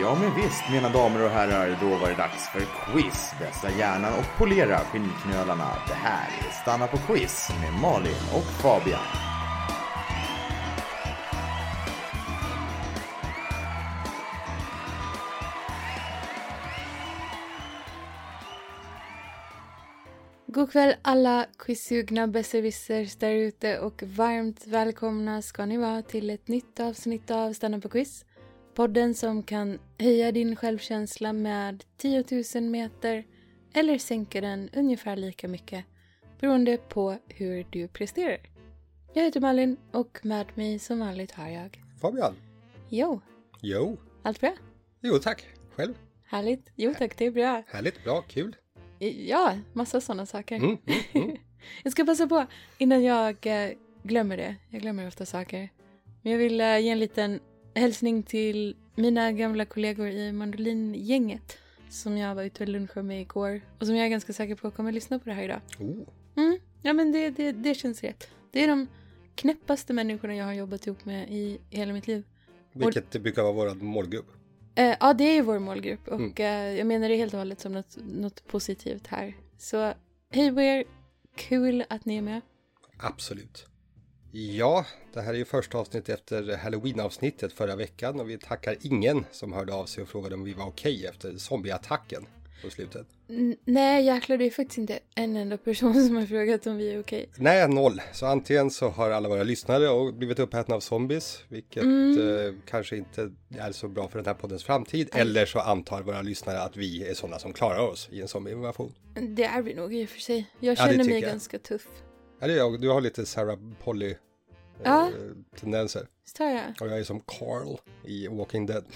Ja men visst mina damer och herrar, då var det dags för quiz. Vässa hjärnan och polera skinnknölarna. Det här är Stanna på quiz med Malin och Fabian. God kväll alla quizsugna besserwissers där ute och varmt välkomna ska ni vara till ett nytt avsnitt av Stanna på quiz. Podden som kan höja din självkänsla med 10 000 meter eller sänka den ungefär lika mycket beroende på hur du presterar. Jag heter Malin och med mig som vanligt har jag Fabian. Jo, Jo. allt bra? Jo tack. Själv. Härligt? Jo tack, det är bra. Härligt, bra, kul. Ja, massa sådana saker. Mm, mm, mm. Jag ska passa på innan jag eh, glömmer det. Jag glömmer ofta saker. Men jag vill eh, ge en liten hälsning till mina gamla kollegor i mandolingänget som jag var ute och lunchade med igår och som jag är ganska säker på kommer lyssna på det här idag. Oh. Mm, ja men det, det, det känns rätt. Det är de knäppaste människorna jag har jobbat ihop med i hela mitt liv. Vilket det brukar vara vår målgrupp. Eh, ja, det är ju vår målgrupp och Mm. eh, jag menar det helt och hållet som något, något positivt här. Så hej på er! Kul att ni är med. Absolut. Ja, det här är ju första avsnittet efter Halloween-avsnittet förra veckan och vi tackar ingen som hörde av sig och frågade om vi var okej efter zombieattacken på slutet. N- nej, jäklar, det är faktiskt inte en enda person som har frågat om vi är okej. Nej, noll. Så antingen så har alla våra lyssnare och blivit uppätna av zombies, vilket eh, kanske inte är så bra för den här poddens framtid. Eller så antar våra lyssnare att vi är sådana som klarar oss i en zombieinvasion. Det är vi nog i och för sig. Jag känner mig tycker jag. ganska tuff. Ja, det är jag. Du har lite Sarah Polly eh, Ja. tendenser. Visst har jag? Och jag är som Carl i Walking Dead.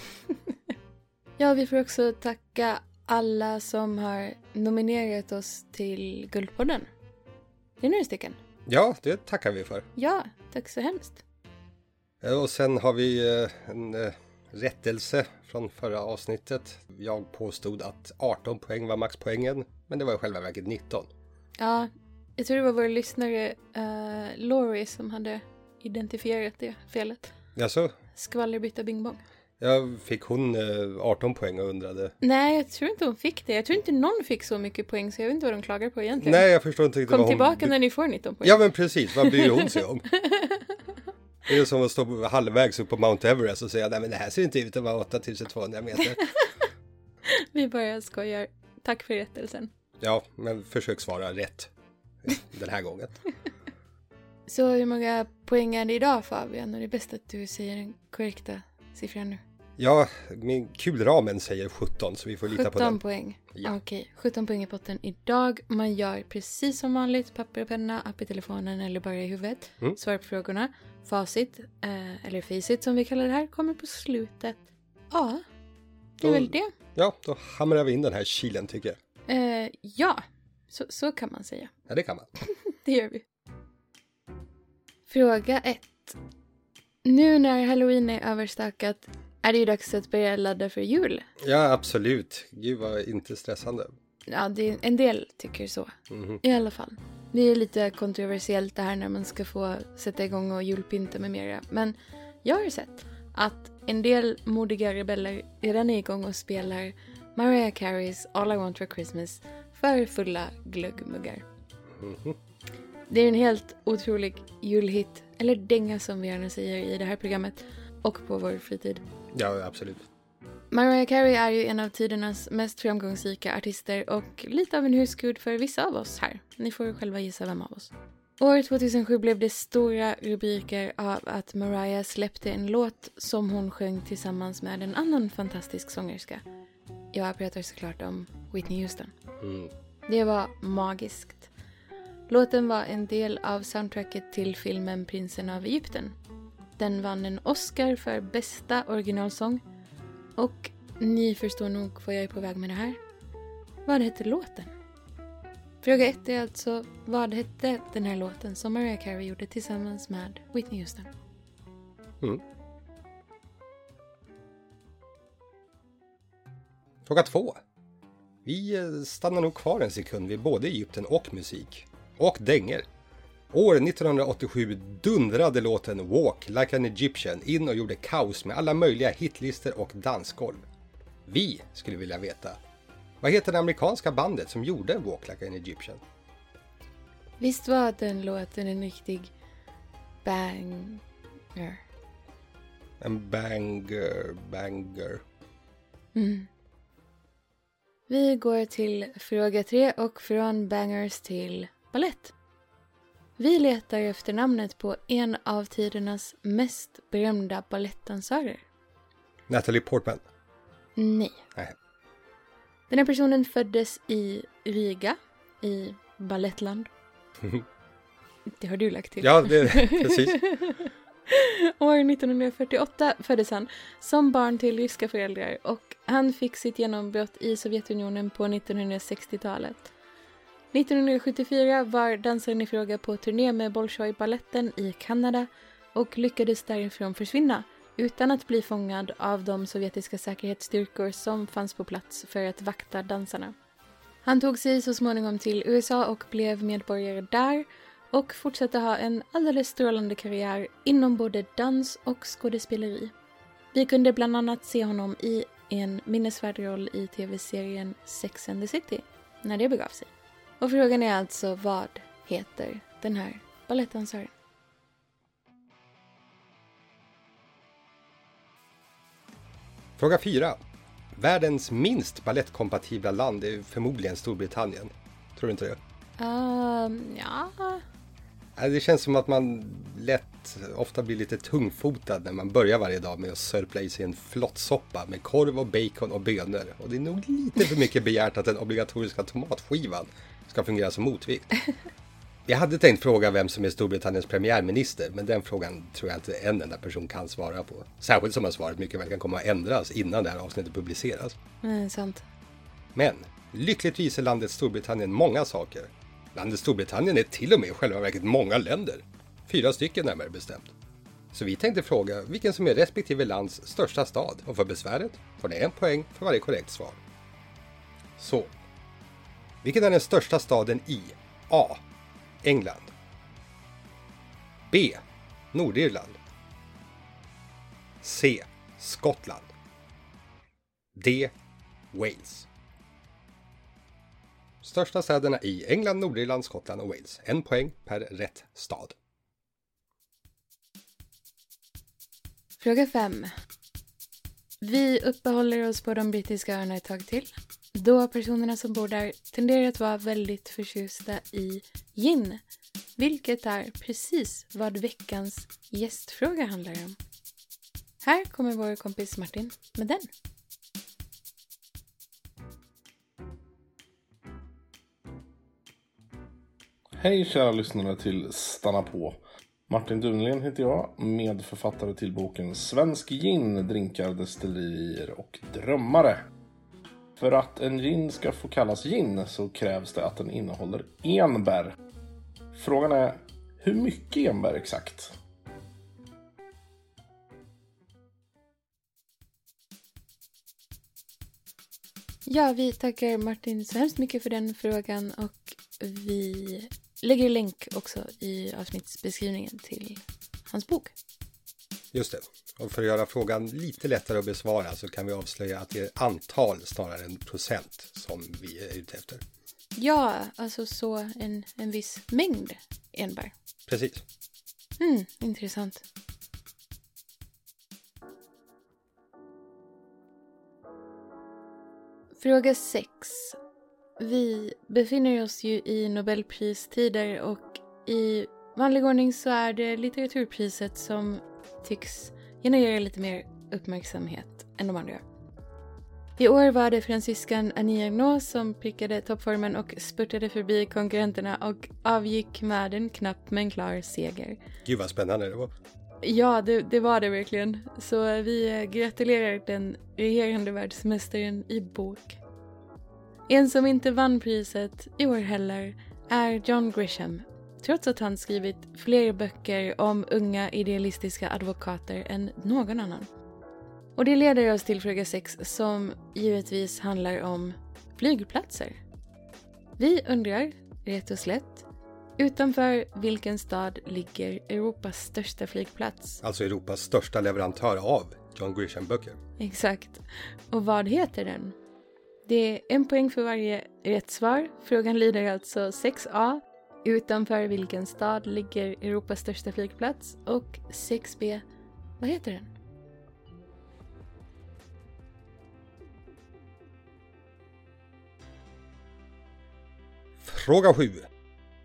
Ja, vi får också tacka alla som har nominerat oss till Guldpodden. Det är några stycken. Ja, det tackar vi för. Ja, tack så hemskt. Eh, Och sen har vi eh, en eh, rättelse från förra avsnittet. Jag påstod att 18 poäng var maxpoängen, men det var i själva verket 19. Ja, jag tror det var vår lyssnare uh, Laurie som hade identifierat det felet. Alltså, Skvallerbytta bing bong. jag fick hon eh, 18 poäng och undrade. Nej, jag tror inte hon fick det. Jag tror inte någon fick så mycket poäng så jag vet inte vad de klagar på egentligen. Nej, jag förstår inte riktigt Kom vad hon... tillbaka när ni får 19 poäng. Ja, men precis. Vad bryr hon sig om? Det är som att stå halvvägs upp på Mount Everest och säga nej men det här ser inte ut att vara 8200 meter. Vi bara skojar. Tack för rättelsen. Ja, men försök svara rätt den här gången. Så hur många poäng är det idag Fabian? Och det är bäst att du säger den korrekta siffran nu. Ja, min kulramen säger 17 så vi får lita på 17 den. poäng. Ja. Okej, 17 poäng i potten idag. Man gör precis som vanligt. Papper och penna, app i telefonen eller bara i huvudet. Mm. Svar på frågorna. Facit, eh, eller facit som vi kallar det här, kommer på slutet. Ja, det är Då- väl det. Ja, då hamrar vi in den här kilen tycker jag. Eh, ja, så, så kan man säga. Ja, det kan man. Det gör vi. Fråga 1. Nu när halloween är överstökat är det ju dags att börja ladda för jul. Ja, absolut. Gud vad inte stressande. Ja, det är, en del tycker så. Mhm. I alla fall. Det är lite kontroversiellt det här när man ska få sätta igång och julpynta med mera. Men jag har sett att en del modiga rebeller redan är igång och spelar Mariah Careys All I Want For Christmas för fulla glöggmuggar. Mhm. Det är en helt otrolig julhit, eller dänga som vi gärna säger i det här programmet, och på vår fritid. Ja, absolut. Mariah Carey är ju en av tidernas mest framgångsrika artister och lite av en husgud för vissa av oss här. Ni får själva gissa vem av oss. År 2007 blev det stora rubriker av att Mariah släppte en låt som hon sjöng tillsammans med en annan fantastisk sångerska. Jag pratar såklart om Whitney Houston. Mm. Det var magiskt. Låten var en del av soundtracket till filmen Prinsen av Egypten. Den vann en Oscar för bästa originalsång. Och ni förstår nog vad jag är på väg med det här. Vad hette låten? Fråga ett är alltså, vad hette den här låten som Mariah Carey gjorde tillsammans med Whitney Houston? Mm. Fråga två. Vi eh, stannar nog kvar en sekund vid både Egypten och musik. Och dänger. År 1987 dundrade låten Walk Like an Egyptian in och gjorde kaos med alla möjliga hitlister och dansgolv. Vi skulle vilja veta. Vad heter det amerikanska bandet som gjorde Walk Like an Egyptian? Visst var den låten en riktig banger? En banger, banger. Mm. Vi går till fråga tre och från bangers till ballett. Vi letar efter namnet på en av tidernas mest berömda balettdansörer. Natalie Portman. Nej. Nej. Den här personen föddes i Riga i Balettland. Det har du lagt till. Ja, det, precis. År 1948 föddes han som barn till ryska föräldrar och han fick sitt genombrott i Sovjetunionen på 1960-talet. 1974 var dansaren i fråga på turné med Bolshoi-balletten i Kanada och lyckades därifrån försvinna utan att bli fångad av de sovjetiska säkerhetsstyrkor som fanns på plats för att vakta dansarna. Han tog sig så småningom till USA och blev medborgare där och fortsatte ha en alldeles strålande karriär inom både dans och skådespeleri. Vi kunde bland annat se honom i en minnesvärd roll i tv-serien Sex and the City, när det begav sig. Och frågan är alltså vad heter den här balettdansören? Fråga 4. Världens minst ballettkompatibla land är förmodligen Storbritannien. Tror du inte det? Um, ja... Det känns som att man lätt ofta blir lite tungfotad när man börjar varje dag med att sörpla i sig en flottsoppa med korv och bacon och bönor. Och det är nog lite för mycket begärt att den obligatoriska tomatskivan ska fungera som motvikt. Jag hade tänkt fråga vem som är Storbritanniens premiärminister, men den frågan tror jag inte en enda person kan svara på. Särskilt som att svaret mycket väl kan komma att ändras innan det här avsnittet publiceras. Mm, sant. Men lyckligtvis är landet Storbritannien många saker. Landet Storbritannien är till och med i själva verket många länder. Fyra stycken närmare bestämt. Så vi tänkte fråga vilken som är respektive lands största stad och för besväret får ni en poäng för varje korrekt svar. Så. Vilken är den största staden i A. England B. Nordirland C. Skottland D. Wales Största städerna i England, Nordirland, Skottland och Wales. En poäng per rätt stad. Fråga 5. Vi uppehåller oss på de brittiska öarna ett tag till. Då personerna som bor där tenderar att vara väldigt förtjusta i gin. Vilket är precis vad veckans gästfråga handlar om. Här kommer vår kompis Martin med den. Hej kära lyssnare till Stanna på. Martin Dunlen heter jag, medförfattare till boken Svensk gin, drinkar, destillerier och drömmare. För att en gin ska få kallas gin så krävs det att den innehåller enbär. Frågan är, hur mycket enbär exakt? Ja, vi tackar Martin så hemskt mycket för den frågan och vi lägger länk också i avsnittsbeskrivningen till hans bok. Just det. Och för att göra frågan lite lättare att besvara så kan vi avslöja att det är antal snarare än procent som vi är ute efter. Ja, alltså så en, en viss mängd enbär. Precis. Mm, intressant. Fråga 6. Vi befinner oss ju i Nobelpristider och i vanlig ordning så är det litteraturpriset som tycks generera lite mer uppmärksamhet än de andra. I år var det fransyskan Annie Ernaux som prickade toppformen och spurtade förbi konkurrenterna och avgick med en knapp men klar seger. Gud vad spännande det var. Ja, det, det var det verkligen. Så vi gratulerar den regerande världsmästaren i bok. En som inte vann priset i år heller är John Grisham. Trots att han skrivit fler böcker om unga idealistiska advokater än någon annan. Och det leder oss till fråga 6 som givetvis handlar om flygplatser. Vi undrar, rätt och slätt, utanför vilken stad ligger Europas största flygplats? Alltså Europas största leverantör av John Grisham-böcker. Exakt. Och vad heter den? Det är en poäng för varje rätt svar. Frågan lyder alltså 6A. Utanför vilken stad ligger Europas största flygplats? Och 6B. Vad heter den? Fråga 7.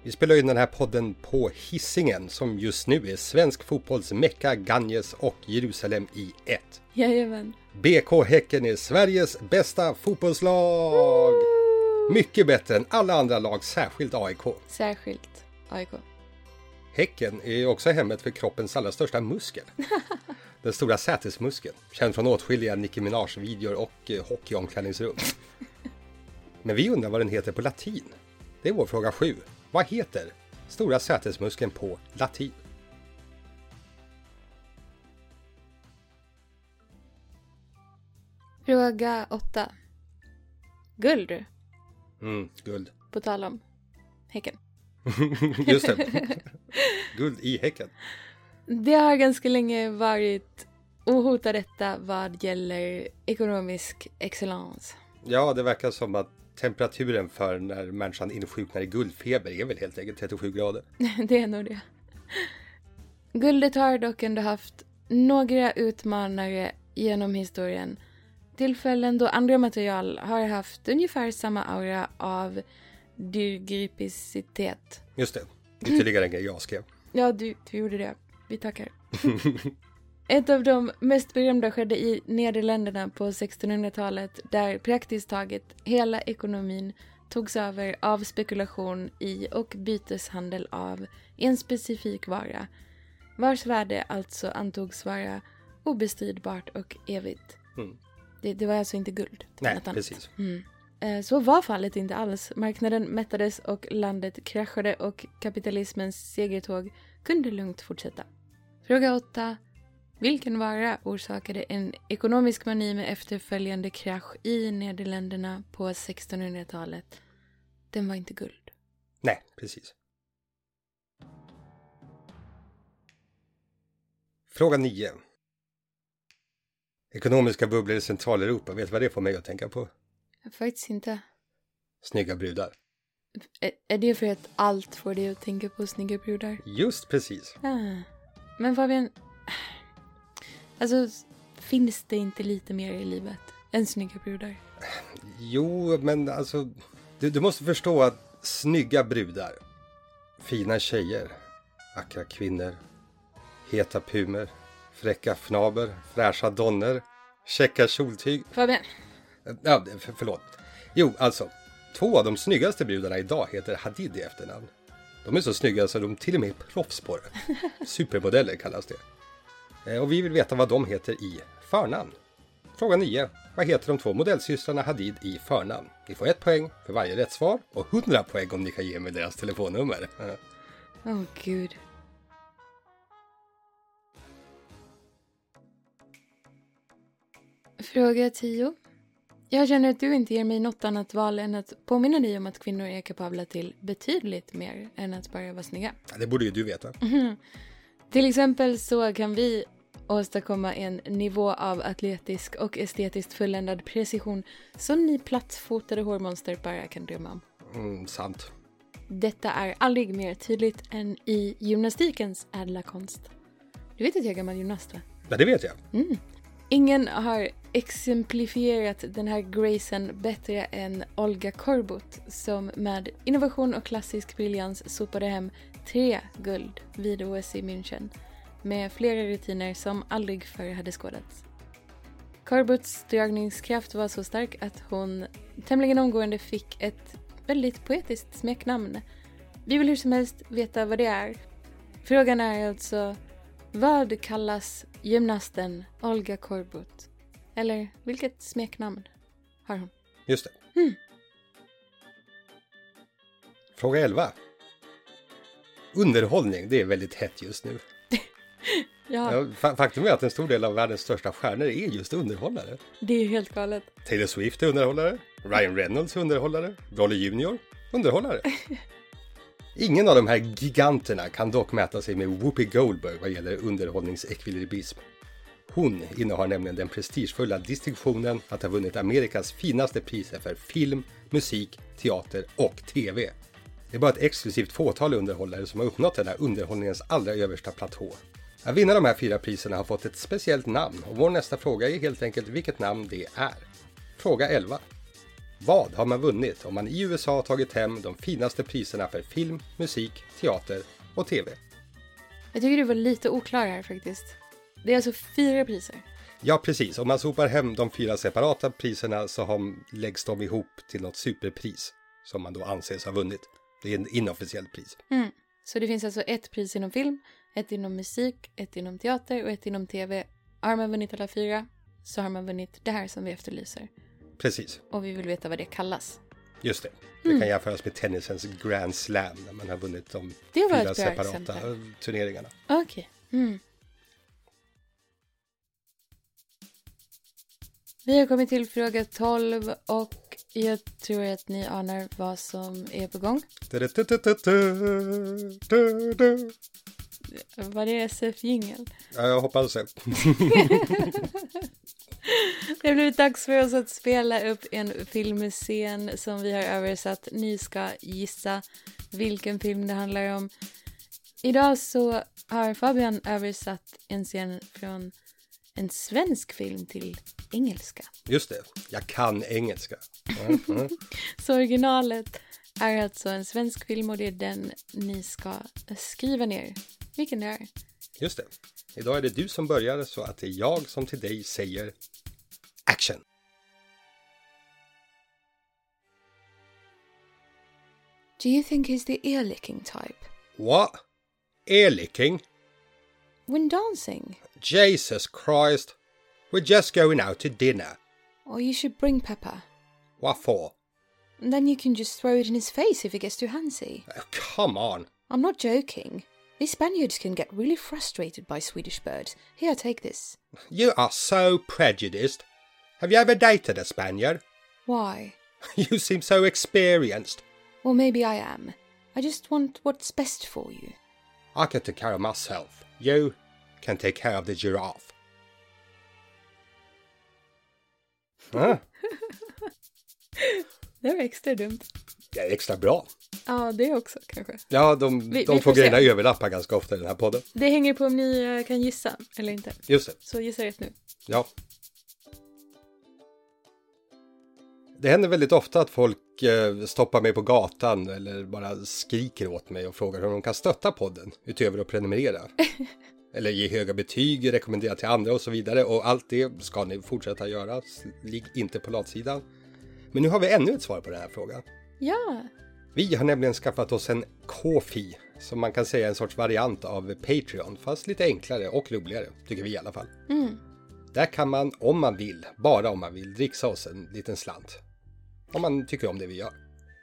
Vi spelar in den här podden på Hissingen som just nu är svensk fotbolls Mecka, Ganges och Jerusalem i ett. Jajamän. BK Häcken är Sveriges bästa fotbollslag! Mycket bättre än alla andra lag, särskilt AIK. Särskilt AIK. Häcken är också hemmet för kroppens allra största muskel. Den stora sätesmuskeln, känd från åtskilliga Nicki Minaj-videor och eh, hockeyomklädningsrum. Men vi undrar vad den heter på latin. Det är vår fråga 7. Vad heter stora sätesmuskeln på latin? Fråga 8. Guld, Mm, guld. på tal om Häcken. Just det. guld i Häcken. Det har ganska länge varit ohotad detta vad gäller ekonomisk excellens. Ja, det verkar som att temperaturen för när människan insjuknar i guldfeber är väl helt enkelt 37 grader. det är nog det. Guldet har dock ändå haft några utmanare genom historien. Tillfällen då andra material har haft ungefär samma aura av dyrgripicitet. Just det. Ytterligare en grej jag skrev. Ja, du, du gjorde det. Vi tackar. Ett av de mest berömda skedde i Nederländerna på 1600-talet där praktiskt taget hela ekonomin togs över av spekulation i och byteshandel av en specifik vara vars värde alltså antogs vara obestridbart och evigt. Mm. Det, det var alltså inte guld. Nej, precis. Mm. Eh, Så var fallet inte alls. Marknaden mättades och landet kraschade och kapitalismens segertåg kunde lugnt fortsätta. Fråga 8. Vilken vara orsakade en ekonomisk mani med efterföljande krasch i Nederländerna på 1600-talet? Den var inte guld. Nej, precis. Fråga 9. Ekonomiska bubblor i Centraleuropa, vet du vad det får mig att tänka på? Faktiskt inte. Snygga brudar. Är- Är det för att allt får dig att tänka på snygga brudar? Just precis. Ah. Men Fabian, alltså finns det inte lite mer i livet än snygga brudar? Jo, men alltså, du, du måste förstå att snygga brudar, fina tjejer, vackra kvinnor, heta pumer, fräcka fnaber, fräscha donner, käcka kjoltyg. Fabian, Ja, för, förlåt. Jo, alltså, två av de snyggaste brudarna idag heter Hadid i efternamn. De är så snygga så de till och med är proffs på det. Supermodeller kallas det. Eh, Och vi vill veta vad de heter i förnamn. Fråga 9. Vad heter de två modellsystrarna Hadid i förnamn? Ni får ett poäng för varje rätt svar och 100 poäng om ni kan ge mig deras telefonnummer. Åh gud. Fråga 10. Jag känner att du inte ger mig något annat val än att påminna dig om att kvinnor är kapabla till betydligt mer än att bara vara snygga. Det borde ju du veta. Till exempel så kan vi åstadkomma en nivå av atletisk och estetiskt fulländad precision som ni plattfotade hårmonster bara kan drömma om. Mm, sant. Detta är aldrig mer tydligt än i gymnastikens ädla konst. Du vet att jag är gammal gymnast va? Ja, det vet jag. Ingen har exemplifierat den här gracen bättre än Olga Korbut som med innovation och klassisk briljans sopade hem tre guld vid OS i München med flera rutiner som aldrig förr hade skådats. Korbuts dragningskraft var så stark att hon tämligen omgående fick ett väldigt poetiskt smeknamn. Vi vill hur som helst veta vad det är. Frågan är alltså vad kallas gymnasten Olga Korbut? Eller vilket smeknamn har hon? Just det. Fråga 11. Underhållning, det är väldigt hett just nu. Ja, Ja, fa- faktum är att en stor del av världens största stjärnor är just underhållare. det är helt galet. Taylor Swift är underhållare, Ryan Reynolds är underhållare, Rolly Junior underhållare. Ingen av de här giganterna kan dock mäta sig med Whoopi Goldberg vad gäller underhållningsekvilibrism. Hon innehar nämligen den prestigefulla distinktionen att ha vunnit Amerikas finaste priser för film, musik, teater och TV. Det är bara ett exklusivt fåtal underhållare som har uppnått den här underhållningens allra översta platå. Att vinna de här fyra priserna har fått ett speciellt namn och vår nästa fråga är helt enkelt vilket namn det är. Fråga 11. Vad har man vunnit om man i USA har tagit hem de finaste priserna för film, musik, teater och TV? Jag tycker du var lite oklar här faktiskt. Det är alltså fyra priser. Ja, precis. Om man sopar hem de fyra separata priserna så har, läggs de ihop till något superpris som man då anses ha vunnit. Det är ett inofficiellt pris. Mm. Så det finns alltså ett pris inom film, ett inom musik, ett inom teater och ett inom tv. Har man vunnit alla fyra så har man vunnit det här som vi efterlyser. Precis, Och vi vill veta vad det kallas. just det. Det kan jämföras med tennisens Grand Slam när man har vunnit de fyra separata exempel. turneringarna. Okej. Mm. Vi har kommit till fråga 12 och jag tror att ni anar vad som är på gång. Var det SF-jingel? Ja, jag hoppas det. Det har blivit dags för oss att spela upp en filmscen som vi har översatt. Ni ska gissa vilken film det handlar om. Idag så har Fabian översatt en scen från en svensk film till engelska. Just det, jag kan engelska. Mm, mm. Så originalet är alltså en svensk film och det är den ni ska skriva ner. Vilken det är. Just det. Idag är det du som börjar så att det är jag som till dig säger action. Do you think he's the ear licking type? What? Ear licking? When dancing? Jesus Christ. We're just going out to dinner. Or you should bring Pepper. What for? And then you can just throw it in his face if he gets too handsy. Oh, come on. I'm not joking. These Spaniards can get really frustrated by Swedish birds. Here, take this. You are so prejudiced. Have you ever dated a Spaniard? Why? You seem so experienced. Well, maybe I am. I just want what's best for you. I can take care of myself. You can take care of the giraffe. Ah, Det var extra dumt. är extra bra. Ja, det också kanske. Ja, de, Vi- de vi två får se. grejerna överlappar ganska ofta i den här podden. Det hänger på om ni eh, kan gissa eller inte. Just det. Så gissa rätt nu. Ja. Det händer väldigt ofta att folk eh, stoppar mig på gatan eller bara skriker åt mig och frågar hur de kan stötta podden utöver att prenumerera. eller ge höga betyg, rekommendera till andra och så vidare. Och allt det ska ni fortsätta göra. Ligg inte på latsidan. Men nu har vi ännu ett svar på den här frågan. Ja. Vi har nämligen skaffat oss en Kofi, som man kan säga är en sorts variant av Patreon, fast lite enklare och roligare, tycker vi i alla fall. Mm. Där kan man, om man vill, bara om man vill, dricksa oss en liten slant. Om man tycker om det vi gör.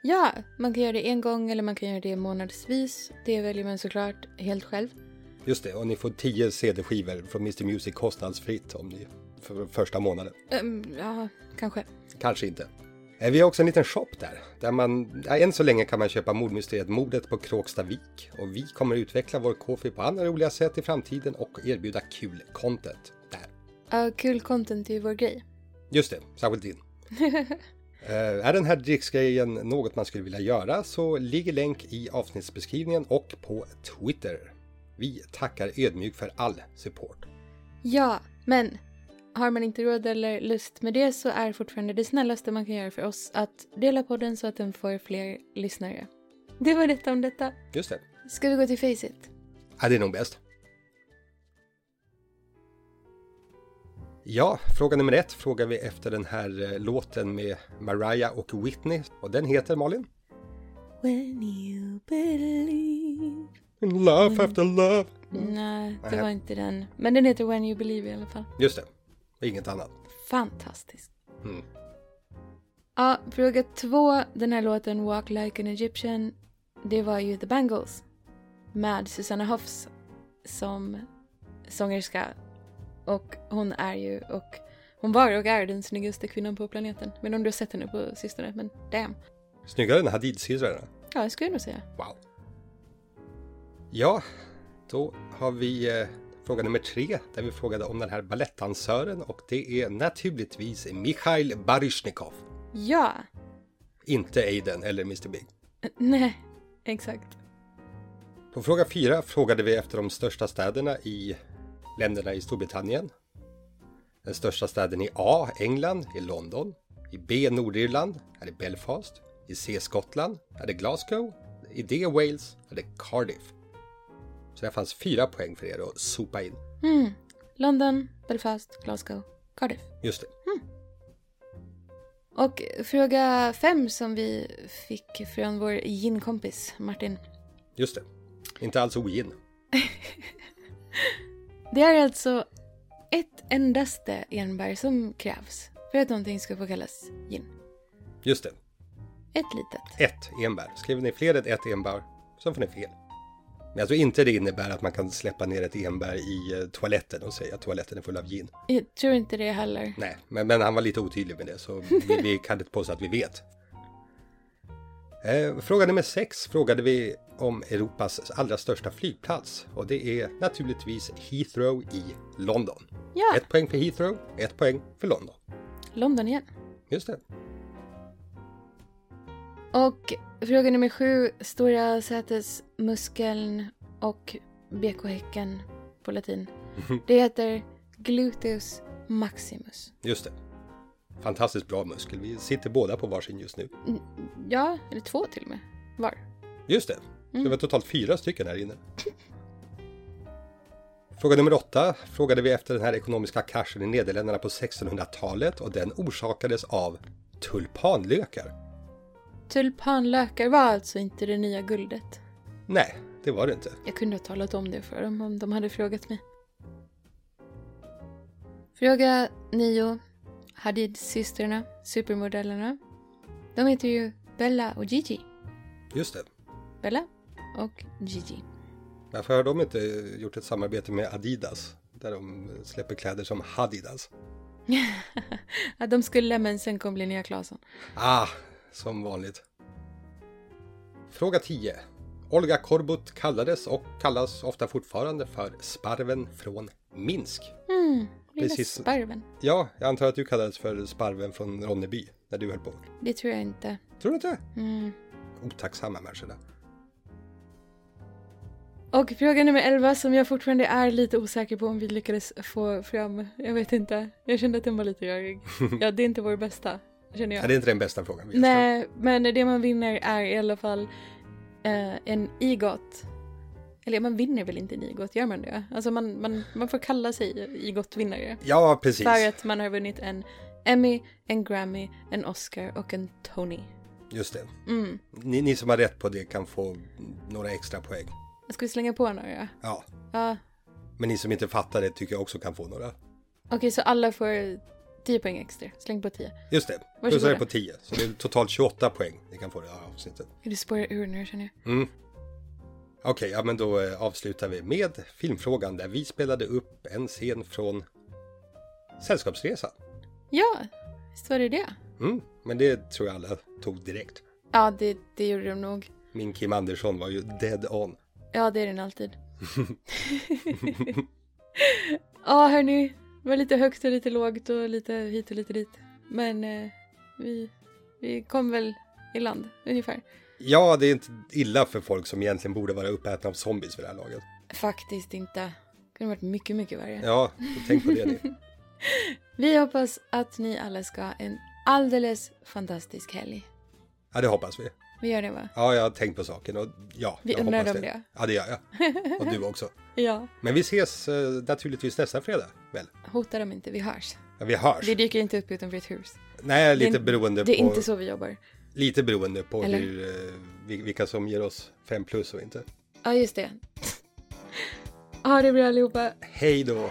Ja, man kan göra det en gång eller man kan göra det månadsvis. Det väljer man såklart helt själv. Just det, och ni får 10 CD-skivor från Mr Music kostnadsfritt om ni för första månaden. Ehm, ja, kanske. Kanske inte. Eh, Vi har också en liten shop där, där man, ja, än så länge kan man köpa mordmysteriet Mordet på Kråkstavik. Och vi kommer utveckla vår Kofi på andra roliga sätt i framtiden och erbjuda kul content där. Ja, kul content är ju vår grej. Just det, särskilt din. Eh, är den här dricksgrejen något man skulle vilja göra så ligger länk i avsnittsbeskrivningen och på Twitter. Vi tackar ödmjukt för all support. Ja, men har man inte råd eller lust med det så är fortfarande det snällaste man kan göra för oss att dela podden så att den får fler lyssnare. Det var detta om detta. Just det, Ska vi gå till Faceit? ja, det är nog bäst. Ja, fråga nummer ett frågar vi efter den här eh, låten med Mariah och Whitney. Och den heter Malin? When you believe In love after love. Nej, det Nej. var inte den. Men den heter When You Believe i alla fall. Just det, inget annat. Fantastisk. Mm. Ja, fråga två. Den här låten Walk Like an Egyptian. Det var ju The Bangles. Med Susanna Hoffs som sångerska. Och hon är ju och hon var och är den snyggaste kvinnan på planeten. Men om du har sett henne på sistone, men damn. Snyggare än Hadid-syrrorna. Ja, jag skulle nog säga. Wow. Ja, då har vi eh, Fråga nummer tre, där vi frågade om den här balettdansören och det är naturligtvis Mikhail Baryshnikov. Ja. Inte Aiden eller Mr Big. Nej, exakt. På fråga fyra frågade vi efter de största städerna i länderna i Storbritannien. Den största staden i A, England, är London. I B, Nordirland, är det Belfast. I C, Skottland, är det Glasgow. I D, Wales, är det Cardiff. Så det fanns fyra poäng för er att sopa in. Mm. London, Belfast, Glasgow, Cardiff. Just det. Och fråga fem som vi fick från vår ginkompis Martin. Just det. Inte alls ogin. Det är alltså ett endaste enbär som krävs för att någonting ska få kallas gin. Just det. Ett litet. Ett enbär. Skriver ni fler än ett enbär så får ni fel. Men jag tror inte det innebär att man kan släppa ner ett enbär i eh, toaletten och säga att toaletten är full av gin. Jag tror inte det heller. Nej, men, men han var lite otydlig med det så vi, vi kan inte påstå att vi vet. Eh, fråga nummer sex frågade vi om Europas allra största flygplats och det är naturligtvis Heathrow i London. Ja, Ett poäng för Heathrow, ett poäng för London. London igen. Just det. Och fråga nummer sju. Stora sätesmuskeln och BK-häcken på latin. Det heter gluteus maximus. Just det. Fantastiskt bra muskel. Vi sitter båda på varsin just nu. Mm, Ja, eller två till och med. Var. Just det. Så det var totalt fyra stycken här inne. Fråga nummer åtta frågade vi efter den här ekonomiska kraschen i Nederländerna på 1600-talet och den orsakades av tulpanlökar. Tulpanlökar var alltså inte det nya guldet. Nej, det var det inte. Jag kunde ha talat om det för dem om de hade frågat mig. Fråga 9. Hadid-systrarna, supermodellerna. De heter ju Bella och Gigi. Just det. Bella och Gigi. Varför har de inte gjort ett samarbete med Adidas? Där de släpper kläder som Hadidas. Ja, de skulle men sen kom Linnea Claesson. Ah, som vanligt. Fråga 10. Olga Korbut kallades och kallas ofta fortfarande för Sparven från Minsk. Mm, lilla Precis. sparven. Ja, jag antar att du kallades för Sparven från Ronneby när du höll på. Det tror jag inte. Tror du inte? Mm. Otacksamma människorna. Och fråga nummer 11 som jag fortfarande är lite osäker på om vi lyckades få fram. Jag vet inte. Jag kände att den var lite rörig. Ja, det är inte vår bästa. Känner jag. Är det inte den bästa frågan? Nej, men det man vinner är i alla fall eh, en IGOT. Eller man vinner väl inte en IGOT, gör man det? Alltså man, man, man får kalla sig IGOT-vinnare. Ja, precis. För att man har vunnit en Emmy, en Grammy, en Oscar och en Tony. Just det. Mm. Ni, ni som har rätt på det kan få några extra poäng. Ska vi slänga på några? Ja. Ja. Men ni som inte fattar det tycker jag också kan få några. Okej, så alla får 10 poäng extra. Släng på 10. Just det. Varsågoda. Plus är det på 10. Så det är totalt 28 poäng ni kan få det här avsnittet. Du spårar ur nu känner jag. Mm. Okej, ja men då eh, avslutar vi med filmfrågan där vi spelade upp en scen från Sällskapsresan. Ja, visst var det det? Mm, men det tror jag alla tog direkt. Ja, det, det gjorde de nog. Min Kim Andersson var ju dead on. Ja, det är den alltid. Ja, hörni. Det var lite högt och lite lågt och lite hit och lite dit. Men eh, vi, vi kom väl i land, ungefär. Ja, det är inte illa för folk som egentligen borde vara uppätna av zombies för det här laget. Faktiskt inte. Det kunde varit mycket, mycket värre. Ja, tänk på det ni. Vi hoppas att ni alla ska ha en alldeles fantastisk helg. Ja, det hoppas vi. Vi gör det va? Ja, jag har tänkt på saken och ja, Vi undrar om det. Ja, det gör jag. Och du också. Ja. Men vi ses eh, naturligtvis nästa fredag, väl? Hota dem inte, vi hörs. Ja, vi hörs. Vi dyker inte upp utanför ett hus. Nej, lite det, beroende Det är på... inte så vi jobbar. Lite beroende på Eller? hur, eh, vil- vilka som ger oss fem plus och inte. Ja, just det. Ha det bra allihopa. Hej då!